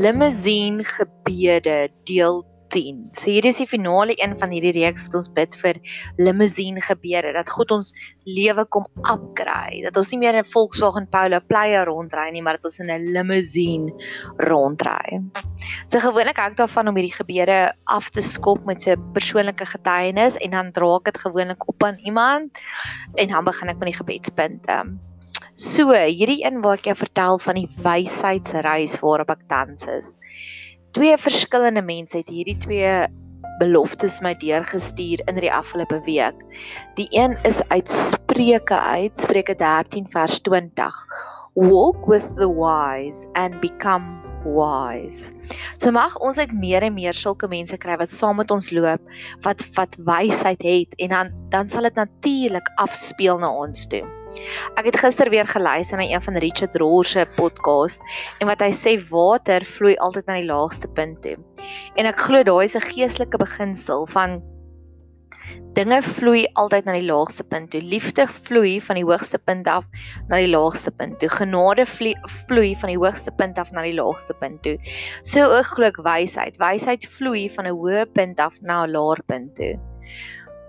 Limousine gebede deel 10. So hier is die finale een van hierdie reeks wat ons bid vir limousine gebede dat God ons lewe kom upgrade. Dat ons nie meer in 'n Volkswagen Polo Player rondry nie, maar dat ons in 'n limousine rondry. So gewoonlik hou ek daarvan om hierdie gebede af te skop met 'n persoonlike getuienis en dan dra ek dit gewoonlik op aan iemand en dan begin ek met die gebedspunte. So, hierdie een wil ek jou vertel van die wysheidsreis waarop ek tans is twee verskillende mense het hierdie twee beloftes my deurgestuur in die afgelope week. Die een is uit Spreuke uit, Spreuke 13 vers 20. Walk with the wise and become wise. So mag ons uit meer en meer sulke mense kry wat saam met ons loop, wat wat wysheid het en dan dan sal dit natuurlik afspeel na ons toe. Ek het gister weer geluister na een van Richard Rohr se podcast en wat hy sê water vloei altyd na die laagste punt toe. En ek glo daai is 'n geestelike beginsel van dinge vloei altyd na die laagste punt toe. Liefde vloei van die hoogste punt af na die laagste punt toe. Genade vloei van die hoogste punt af na die laagste punt toe. So ook glo ek wysheid. Wysheid vloei van 'n hoë punt af na 'n laer punt toe.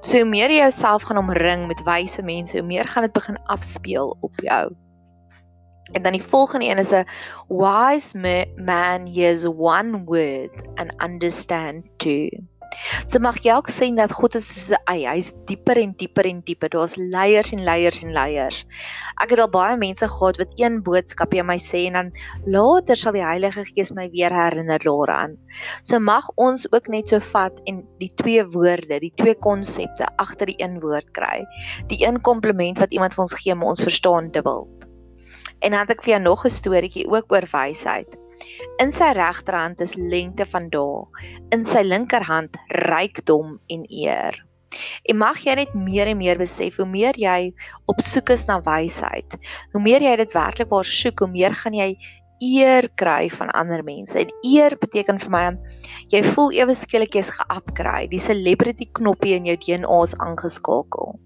So hoe meer jy jouself gaan omring met wyse mense, hoe meer gaan dit begin afspeel op jou. En dan die volgende een is 'n wise man hears one word and understand two. So mag jy ook sien dat God is so 'n ei, hy's dieper en dieper en dieper. Daar's leiers en leiers en leiers. Ek het al baie mense gehad wat een boodskap jy my sê en dan later sal die Heilige Gees my weer herinner daaraan. So mag ons ook net so vat en die twee woorde, die twee konsepte agter die een woord kry. Die een kompliment wat iemand vir ons gee, maar ons verstaan dubbel. En dan het ek vir jou nog 'n storieetjie ook oor wysheid. In sy regterhand is lengte van dae, in sy linkerhand rykdom en eer. En mag jy net meer en meer besef hoe meer jy op soek is na wysheid, hoe meer jy dit werklik waar soek, hoe meer gaan jy eer kry van ander mense. En eer beteken vir my jy voel ewe skielik jy's ge-upgrade, die celebrity knoppie in jou DNA is aangeskakel.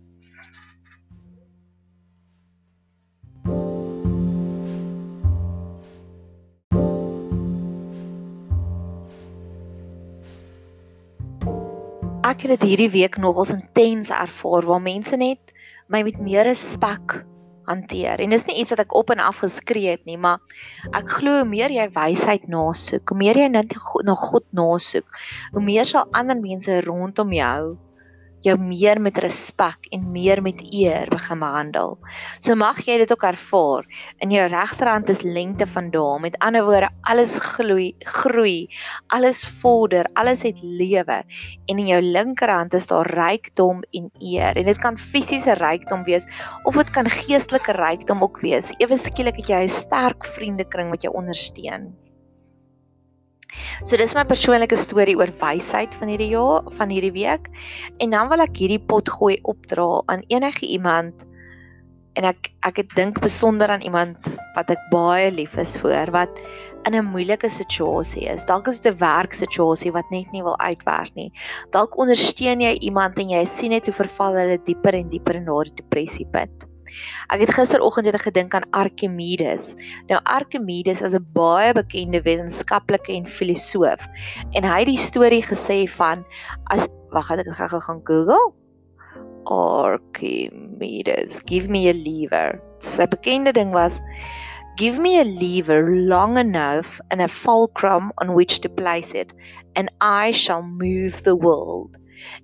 Ek het dit hierdie week nogals intens ervaar waar mense net my met meer respek hanteer. En dis nie iets wat ek op en af geskree het nie, maar ek glo hoe meer jy wysheid nasoek, hoe meer jy net na God nasoek, hoe meer sal ander mense rondom jou jou meer met respek en meer met eer begin behandel. So mag jy dit ook ervaar. In jou regterhand is lengte van dae. Met ander woorde, alles gloei, groei, alles vorder, alles het lewe. En in jou linkerhand is daar rykdom en eer. En dit kan fisiese rykdom wees of dit kan geestelike rykdom ook wees. Ewe skielik het jy 'n sterk vriendekring wat jou ondersteun. So dis my persoonlike storie oor wysheid van hierdie jaar, van hierdie week. En dan wil ek hierdie pot gooi opdra aan enige iemand en ek ek het dink besonder aan iemand wat ek baie lief is vir wat in 'n moeilike situasie is. Dalk is dit 'n werksituasie wat net nie wil uitwerk nie. Dalk ondersteun jy iemand en jy sien net hoe verval hulle dieper en dieper in daardie depressie put. Ek het gisteroggend net gedink aan Archimedes. Nou Archimedes is 'n baie bekende wetenskaplike en filosoof en hy het die storie gesê van as wag, ek gaan gaan Google. Archimedes, give me a lever. Sy bekende ding was Give me a lever long enough and a fulcrum on which to place it, and I shall move the world.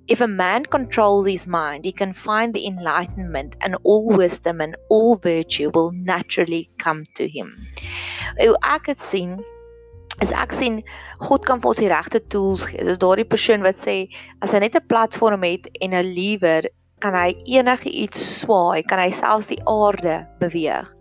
If a man controls his mind, he can find the enlightenment, and all wisdom and all virtue will naturally come to him. Hoe ek dit sien, is ek sien God kan vir ons die regte tools gee. Dis daardie persoon wat sê as hy net 'n platform het en 'n lewer, kan hy enige iets swaai, kan hy selfs die aarde beweeg.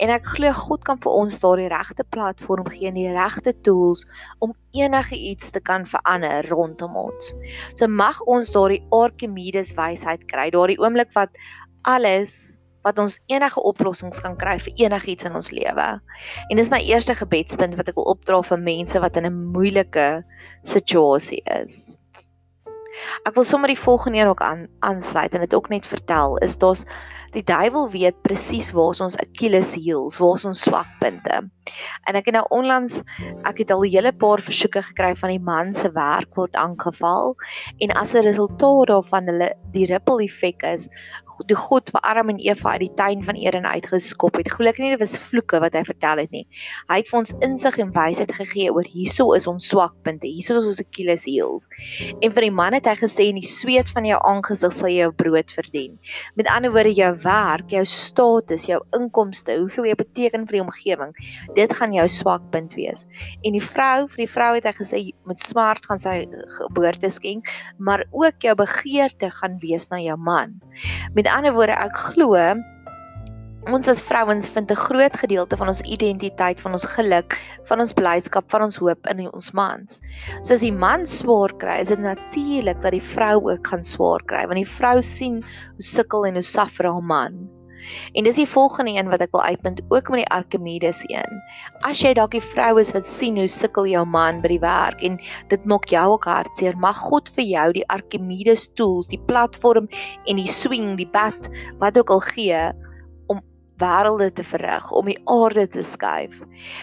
En ek glo God kan vir ons daardie regte platform gee en die regte tools om enige iets te kan verander rondom ons. So mag ons daardie Archimedes wysheid kry, daardie oomblik wat alles wat ons enige oplossings kan kry vir enigiets in ons lewe. En dis my eerste gebedspunt wat ek wil opdra vir mense wat in 'n moeilike situasie is. Ek wil sommer die volgende een ook aan aansluit en dit ook net vertel is daar's die duiwel weet presies waar ons Achilles heels, waar ons swakpunte. En ek het nou onlangs ek het al 'n hele paar versoeke gekry van die man se werk word aangeval en as 'n resultaat daarvan hulle die ripple effek is toe God vir Adam en Eva uit die tuin van Eden uitgeskop het. Gelukkig nie dit was vloeke wat hy vertel het nie. Hy het vir ons insig en wysheid gegee oor hierso is ons swakpunte. Hierso is ons Achilles heels. En vir die man het hy gesê in die sweet van jou aangesig sal jy jou brood verdien. Met ander woorde jou werk, jou status, jou inkomste, hoeveel jy beteken vir die omgewing, dit gaan jou swakpunt wees. En die vrou, vir die vrou het hy gesê met smart gaan sy geboorte skenk, maar ook jou begeerte gaan wees na jou man. Met ander woorde, ek glo ons as vrouens vind 'n groot gedeelte van ons identiteit, van ons geluk, van ons blydskap, van ons hoop in ons mans. So as die man swaar kry, is dit natuurlik dat die vrou ook gaan swaar kry, want die vrou sien hoe sukkel en hoe suffer haar man. En dis die volgende een wat ek wil uitpunt ook met die Archimedes een. As jy dalk die vrou is wat sien hoe sukkel jou man by die werk en dit maak jou ook hartseer, mag God vir jou die Archimedes tools, die platform en die swing, die pad wat ook al gee wêrelde te verrig om die aarde te skuif.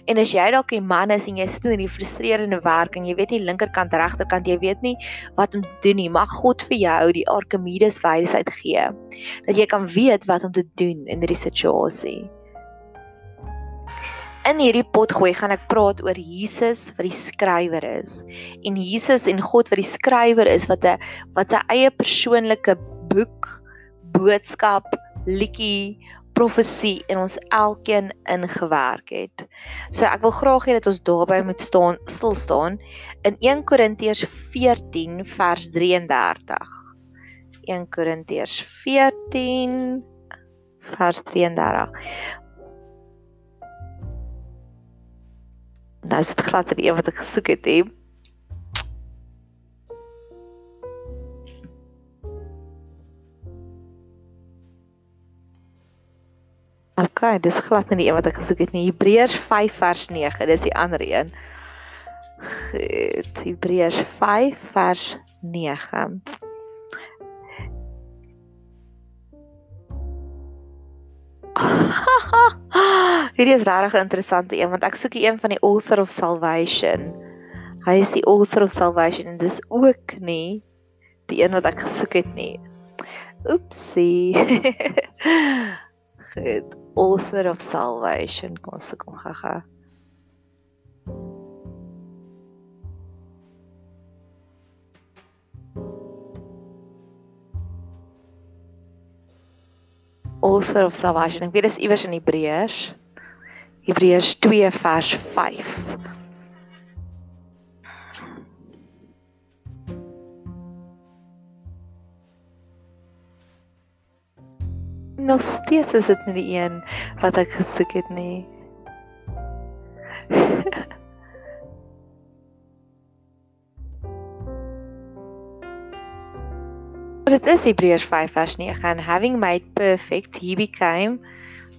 En as jy dalk 'n man is en jy sit in 'n frustrerende werk en jy weet nie linkerkant regterkant jy weet nie wat om te doen nie, mag God vir jou die Archimedes wysheid gee dat jy kan weet wat om te doen in hierdie situasie. In hierdie pot gooi gaan ek praat oor Jesus wat die skrywer is en Jesus en God wat die skrywer is wat 'n wat sy eie persoonlike boek boodskap liedjie profesie in ons elkeen ingewerk het. So ek wil graag hê dat ons daarby moet staan stil staan in 1 Korintiërs 14 vers 33. 1 Korintiërs 14 vers 33. Nou is dit glad die een wat ek gesoek het, hè. OK, dis glad nie die een wat ek gesoek het nie. Hebreërs 5 vers 9, dis die ander een. Goed, Hebreërs 5 vers 9. Hierdie is regtig 'n interessante een want ek soek die een van die author of salvation. Hy is die author of salvation en dis ook nie die een wat ek gesoek het nie. Oepsie. Goed author of salvation kom se kom gaga. Author of salvation ek weet dis iewers in Hebreërs. Hebreërs 2 vers 5 nog steeds is dit nie die een wat ek gesoek het nie. Dit is Hebreërs 5 vers 9 and having made perfect he became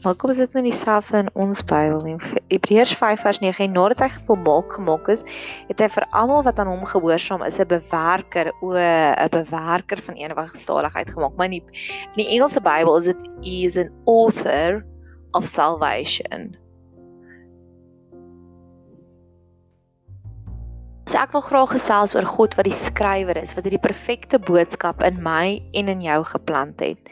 Maar kom ons dit nou dieselfde in ons Bybel nie. Hebreërs 5 vers 9 en nadat hy volmaak gemaak is, het hy vir almal wat aan hom gehoorsaam is 'n bewerker o 'n bewerker van ewige saligheid gemaak. Maar in die, in die Engelse Bybel is dit he is an author of salvation. So ek wil graag gesels oor God wat die skrywer is, wat hierdie perfekte boodskap in my en in jou geplant het.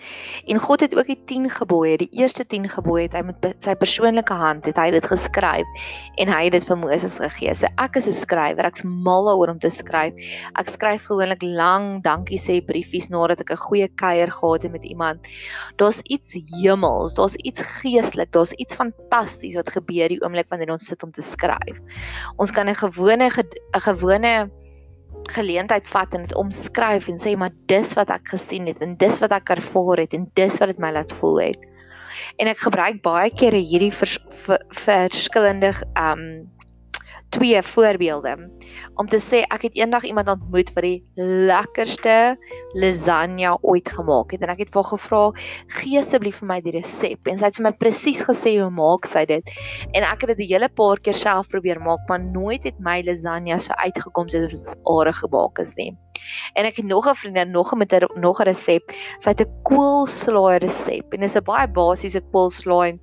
En God het ook die 10 gebooie, die eerste 10 gebooie het hy met sy persoonlike hand het hy dit geskryf en hy het dit vir Moses gegee. So ek is 'n skrywer, ek's mal oor om te skryf. Ek skryf gewoonlik lang dankie sê briefies nadat ek 'n goeie kuier gehad het met iemand. Daar's iets hemels, daar's iets geestelik, daar's iets fantasties wat gebeur die oomblik wanneer ons sit om te skryf. Ons kan 'n gewone 'n gewone geleentheid vat en dit omskryf en sê maar dis wat ek gesien het en dis wat ek ervaar het en dis wat dit my laat voel het. En ek gebruik baie kere hierdie vers, ver, verskillende ehm um, twee voorbeelde. Om te sê ek het eendag iemand ontmoet wat die lekkerste lasagne ooit gemaak het en ek het vir haar gevra gee asseblief vir my die resep. En sy het vir my presies gesê hoe maak sy dit? En ek het dit 'n hele paar keer self probeer maak maar nooit het my lasagne so uitgekom soos dit aardig gemaak is nie. En ek het nog 'n vriendin nog met 'n nog 'n resep. Sy het 'n koolslaai resep en dit is 'n baie basiese koolslaai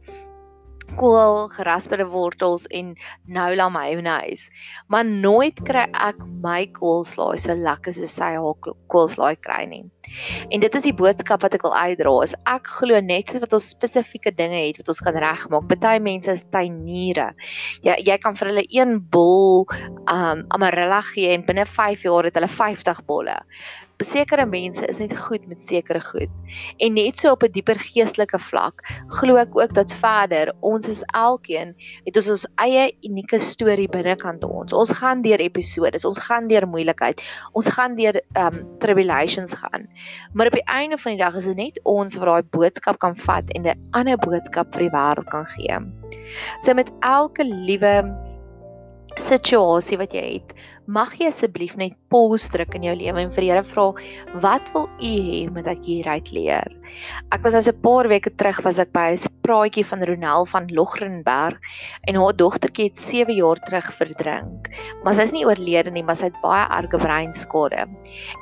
kool, gerasperde wortels en noula mayonnaise. Maar nooit kry ek my koolslaai so lekker soos sy haar koolslaai kry nie. En dit is die boodskap wat ek wil uitdra. Is ek glo net soos wat ons spesifieke dinge het wat ons kan regmaak. Party mense is tuiniere. Ja, jy kan vir hulle een bol um amarella gee en binne 5 jaar het hulle 50 bolle sekere mense is net goed met sekere goed. En net so op 'n dieper geestelike vlak, glo ek ook dat verder ons is elkeen het ons ons eie unieke storie binnekant ons. Ons gaan deur episodes, ons gaan deur moeilikheid, ons gaan deur um tribulations gaan. Maar op die einde van die dag is dit net ons wat daai boodskap kan vat en 'n ander boodskap vir die wêreld kan gee. So met elke liewe situasie wat jy het, mag jy asseblief net pause druk in jou lewe en vir die Here vra, wat wil U hê moet ek hieruit leer? Ek was as 'n paar weke terug was ek by 'n praatjie van Ronel van Logrenberg en haar dogtertjie het 7 jaar terug verdrink. Maar sy is nie oorlede nie, maar sy het baie erge breinskade.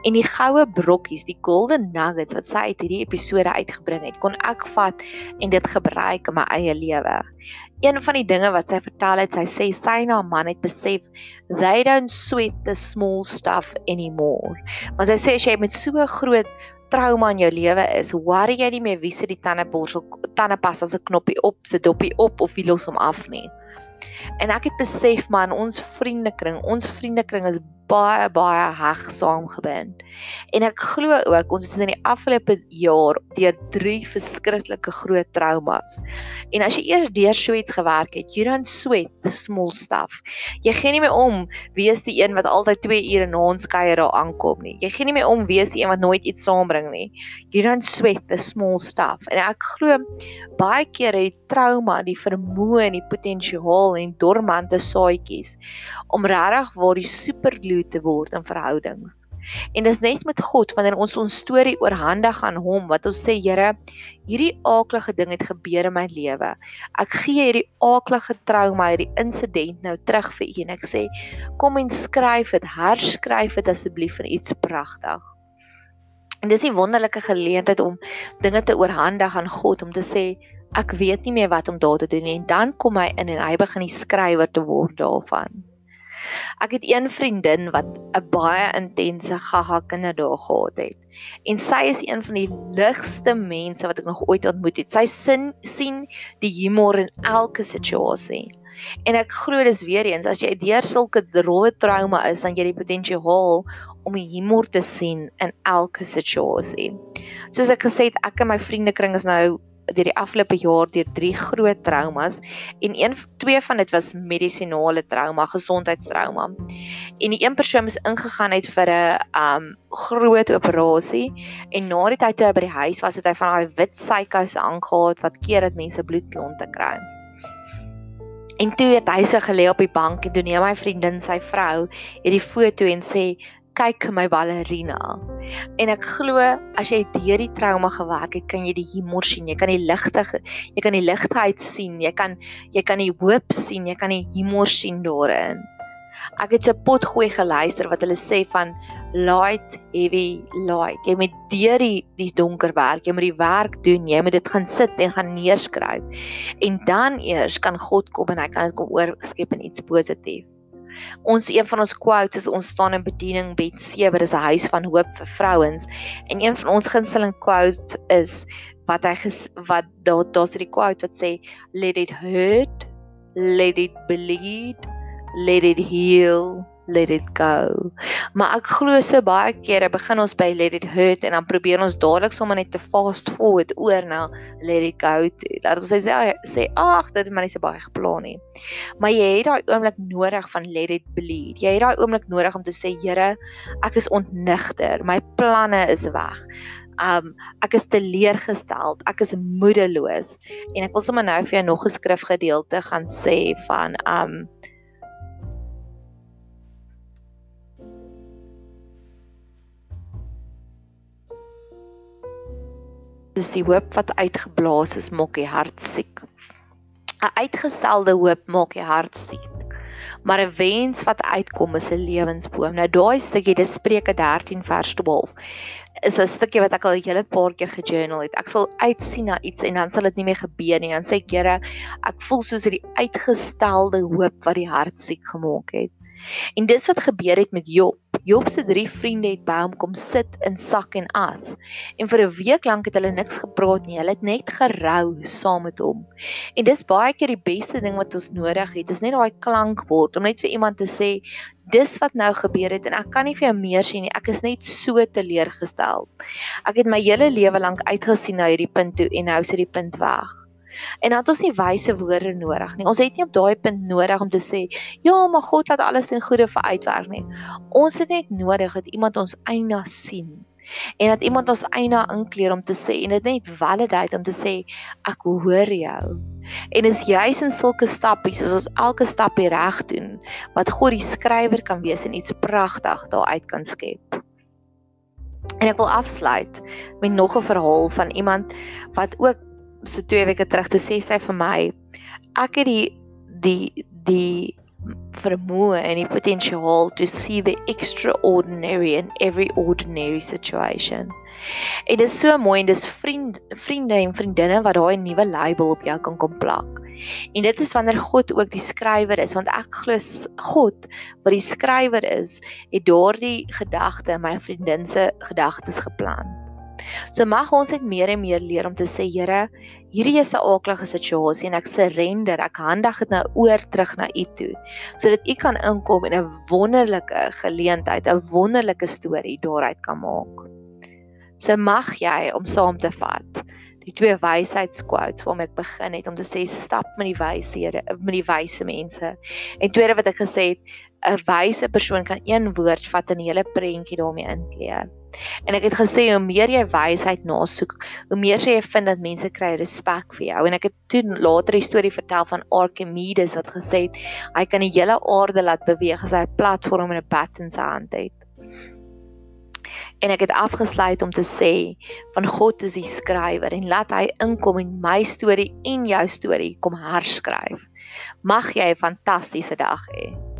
En die goue brokkies, die golden nuggets wat sy uit hierdie episode uitgebring het, kon ek vat en dit gebruik in my eie lewe. Een van die dinge wat sy vertel het, sy sê sy en haar man het besef they don't sweat the small stuff anymore. Maar sy sê as jy met so 'n groot trauma in jou lewe is, worry jy nie meer wie se die tandeborsel tandepas as 'n knoppie op, sit dopie op of wie los hom af nie. En ek het besef man, ons vriendekring, ons vriendekring is baie baie heg saamgebind. En ek glo ook ons het in die afgelope jaar deur drie verskriklike groot traumas. En as jy eers deur so iets gewerk het, you don't sweat the small stuff. Jy gee nie meer om wie is die een wat altyd 2 ure na ons kuier daar aankom nie. Jy gee nie meer om wie is die een wat nooit iets saambring nie. You don't sweat the small stuff. En ek glo baie keer het trauma die vermoë en die potensiaal en dormante saadjies om regtig waar die superglue toe te word in verhoudings. En dis net met God wanneer ons ons storie oorhandig aan hom wat ons sê Here, hierdie aaklige ding het gebeur in my lewe. Ek gee hierdie aaklige trauma, hierdie insident nou terug vir U en ek sê kom en skryf dit, herskryf dit asseblief in iets pragtig. En dis 'n wonderlike geleentheid om dinge te oorhandig aan God om te sê ek weet nie meer wat om daar te doen nie en dan kom hy in en hy begin die skrywer te word daarvan. Ek het een vriendin wat 'n baie intense gaga kinderdae gehad het. En sy is een van die ligste mense wat ek nog ooit ontmoet het. Sy sin, sien die humor in elke situasie. En ek glo dis weer eens as jy deur sulke droë trauma is, dan jy die potensiaal om die humor te sien in elke situasie. Soos ek gesê het, ek en my vriendekring is nou deur die afgelope jaar deur drie groot traumas en een twee van dit was medisinale trauma, gesondheidstrauma. En die een persoon is ingegaan het vir 'n um groot operasie en na die tyd toe hy by die huis was, het hy van daai wit sykous aangehaat wat keer dat mense bloedklonte kry. En toe het hy so gelê op die bank en toe neem my vriendin sy vrou hierdie foto en sê kyk my ballerina. En ek glo as jy deur die trauma gewerk het, kan jy die humor sien, jy kan die ligte, jy kan die ligheid sien, jy kan jy kan die hoop sien, jy kan die humor sien daarin. Ek het 'n pot gooi geluister wat hulle sê van light heavy light. Jy moet deur die die donker werk, jy moet die werk doen, jy moet dit gaan sit en gaan neerskryf. En dan eers kan God kom en hy kan dit kom oorskep in iets positief. Ons een van ons quotes is ons staan in bediening bed 7 is 'n huis van hoop vir vrouens. En een van ons gunsteling quotes is wat hy ges, wat daar daar's 'n quote wat sê let it hurt let it bleed let it heal let it go. Maar ek glo so baie kere begin ons by let it hurt en dan probeer ons dadelik sommer net te fast forward oor na let it go toe. Laat ons sê sê ag, dit is maar nie so baie geplan nie. Maar jy het daai oomblik nodig van let it bleed. Jy het daai oomblik nodig om te sê Here, ek is ontnigter. My planne is weg. Um ek is teleurgestel, ek is moedeloos en ek wil sommer nou vir jou nog 'n skrifgedeelte gaan sê van um Dis die hoop wat uitgeblaas is, maak die hart siek. 'n Uitgestelde hoop maak die hart siek. maar 'n wens wat uitkom is 'n lewensboom. Nou daai stukkie, dis Spreuke 13 vers 12 is 'n stukkie wat ek al 'n hele paar keer gejournal het. Ek sal uitsien na iets en dan sal dit nie meer gebeur nie. Dan sê ek, Here, ek voel soos hierdie uitgestelde hoop wat die hart siek gemaak het. En dis wat gebeur het met Job. Job se drie vriende het by hom kom sit in sak en as. En vir 'n week lank het hulle niks gepraat nie. Hulle het net gerou saam met hom. En dis baie keer die beste ding wat ons nodig het. Dis net daai klankbord om net vir iemand te sê dis wat nou gebeur het en ek kan nie vir jou meer sê nie. Ek is net so teleurgestel. Ek het my hele lewe lank uitgesien na hierdie punt toe en nou is hierdie punt weg. En dan het ons nie wyse woorde nodig nie. Ons het nie op daai punt nodig om te sê, "Ja, maar God laat alles in goeie vir uitwerk nie." Ons het net nodig dat iemand ons eina sien en dat iemand ons eina inkleer om te sê en dit net validate om te sê, "Ek hoor jou." En is juis in sulke stappies as ons elke stappie reg doen wat God die skrywer kan wees en iets pragtig daaruit kan skep. En ek wil afsluit met nog 'n verhaal van iemand wat ook so 2 weke terug toe sê sy vir my ek het die die die vermoë en die potensiaal to see the extraordinary in every ordinary situation. En dit is so mooi en dis vriend vriende en vriendinne wat daai nuwe label op jou kan kom plak. En dit is wanneer God ook die skrywer is want ek glo God wat die skrywer is, het daardie gedagte in my vriendin se gedagtes geplant. So mag ons net meer en meer leer om te sê Here, hierdie is 'n aaklige situasie en ek surrender, ek handig dit nou oor terug na U toe, sodat U kan inkom en 'n wonderlike geleentheid, 'n wonderlike storie daaruit kan maak. So mag jy om saam te vat die twee wysheidsquotes waarmee ek begin het om te sê stap met die wyshede met die wyse mense. En tweede wat ek gesê het, 'n wyse persoon kan een woord vat en 'n hele prentjie daarmee inkleer. En ek het gesê hoe meer jy wysheid nasoek, hoe meer sê jy vind dat mense kry respek vir jou. En ek het toe later die storie vertel van Archimedes wat gesê het hy kan die hele aarde laat beweeg as hy 'n platform en 'n pad in sy hand het. En ek het afgesluit om te sê van God is die skrywer en laat hy inkom in my storie en jou storie kom herskryf. Mag jy 'n fantastiese dag hê.